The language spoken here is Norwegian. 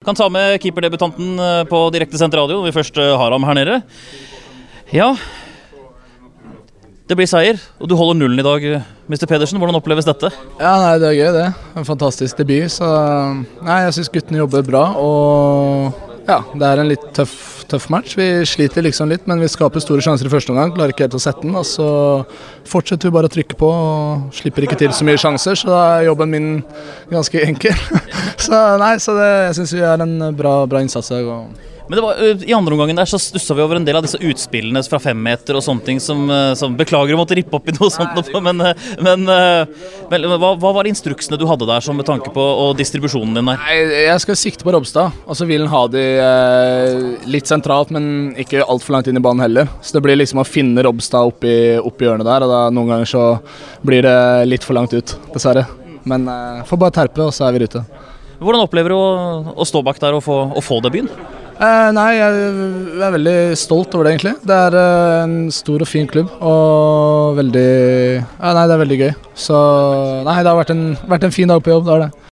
Kan ta med keeperdebutanten eh, på direktesendt radio når vi først eh, har ham her nede. Ja, det blir seier, og du holder nullen i dag, eh, Mr. Pedersen. Hvordan oppleves dette? Ja, nei, Det er gøy, det. En fantastisk debut. Så nei, jeg syns guttene jobber bra. Og ja, det er en litt tøff, tøff match. Vi sliter liksom litt, men vi skaper store sjanser i første omgang. Klarer ikke helt å sette den. Og så fortsetter vi bare å trykke på og slipper ikke til så mye sjanser, så da er jobben min ganske enkel. så nei, så det, jeg syns vi er en bra, bra innsats i dag. Og Men det var, I andre omgangen der så stussa vi over en del av disse utspillene fra femmeter og sånne ting som, som Beklager å måtte rippe opp i noe sånt, Nei, men, men, men hva, hva var instruksene du hadde der som med tanke på og distribusjonen din der? Nei, Jeg skal sikte på Robstad, og så vil han ha de eh, litt sentralt, men ikke altfor langt inn i banen heller. Så det blir liksom å finne Robstad oppi, oppi hjørnet der, og da noen ganger så blir det litt for langt ut, dessverre. Men eh, får bare terpe, og så er vi ute. Hvordan opplever du å, å stå bak der og få, å få debuten? Eh, nei, jeg er veldig stolt over det, egentlig. Det er eh, en stor og fin klubb, og veldig Nei, det er veldig gøy. Så nei, det har vært en, vært en fin dag på jobb, det har det.